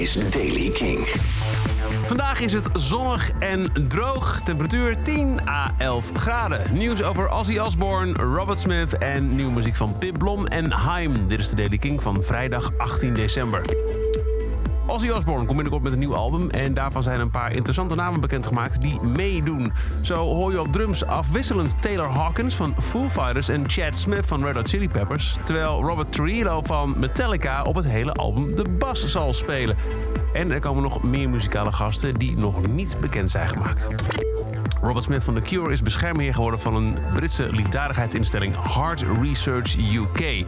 is Daily King. Vandaag is het zonnig en droog. Temperatuur 10 à 11 graden. Nieuws over Ozzy Osbourne, Robert Smith en nieuwe muziek van Pip Blom en Haim. Dit is de Daily King van vrijdag 18 december. Ozzy Osbourne komt binnenkort met een nieuw album en daarvan zijn een paar interessante namen bekendgemaakt die meedoen. Zo hoor je op drums afwisselend Taylor Hawkins van Foo Fighters en Chad Smith van Red Hot Chili Peppers, terwijl Robert Trujillo van Metallica op het hele album de bas zal spelen. En er komen nog meer muzikale gasten die nog niet bekend zijn gemaakt. Robert Smith van The Cure is beschermheer geworden van een Britse liefdadigheidsinstelling Heart Research UK.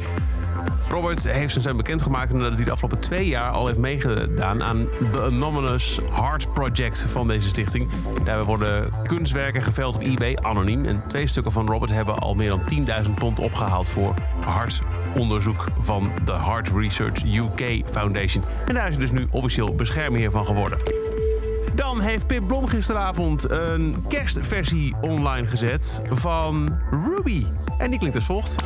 Robert heeft zijn bekendgemaakt nadat hij de afgelopen twee jaar al heeft meegedaan aan The Anonymous Heart Project van deze stichting. Daarbij worden kunstwerken geveld op eBay, anoniem. En twee stukken van Robert hebben al meer dan 10.000 pond opgehaald voor hartonderzoek van de Heart Research UK Foundation. En daar is hij dus nu officieel beschermheer van geworden. Dan heeft Pip Blom gisteravond een kerstversie online gezet van Ruby. En die klinkt als volgt.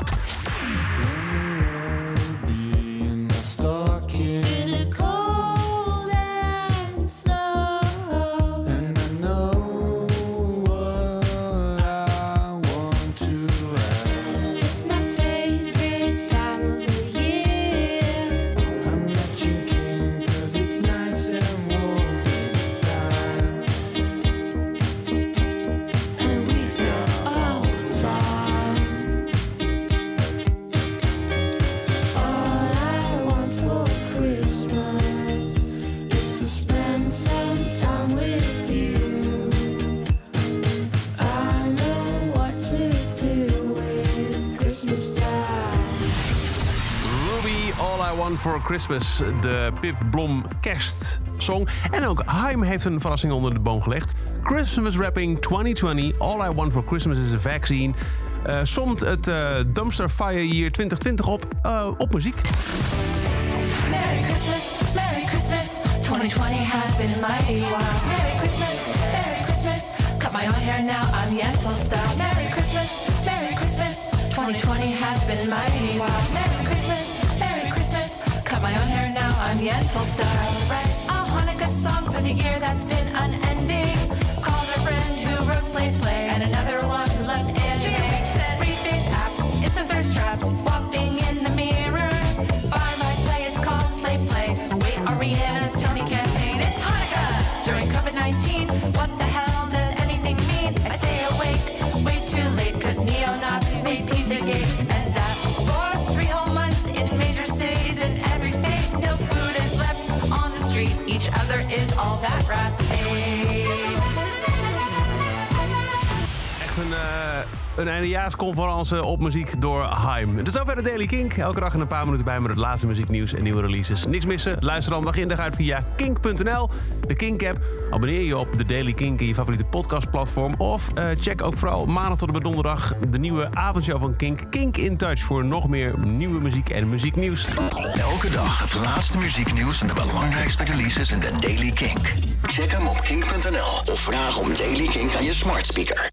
I Want for Christmas. De Pip Blom kerstsong. En ook Haim heeft een verrassing onder de boom gelegd. Christmas Rapping 2020. All I Want for Christmas is a Vaccine. Eh, somt het eh, Dumpster Fire Year 2020 op, eh, op muziek. Merry Christmas, Merry Christmas. 2020 has been mighty while. Merry Christmas, Merry Christmas. Cut my own hair now, I'm Yentl style. Merry Christmas, Merry Christmas. 2020 has been mighty Christmas, Merry Christmas. Cut my own hair now, I'm Yentl style. To write a Hanukkah song for the year that's been unending. Each other is all that rats een eindejaarsconferentie op muziek door Haim. Tot zover de Daily Kink. Elke dag in een paar minuten bij met het laatste muzieknieuws en nieuwe releases. Niks missen? Luister dan dag in dag uit via kink.nl, de Kink-app. Abonneer je op de Daily Kink in je favoriete podcastplatform. Of eh, check ook vooral maandag tot en met donderdag de nieuwe avondshow van Kink. Kink in Touch voor nog meer nieuwe muziek en muzieknieuws. Elke dag het laatste muzieknieuws en de belangrijkste releases in de Daily Kink. Check hem op kink.nl of vraag om Daily Kink aan je smart speaker.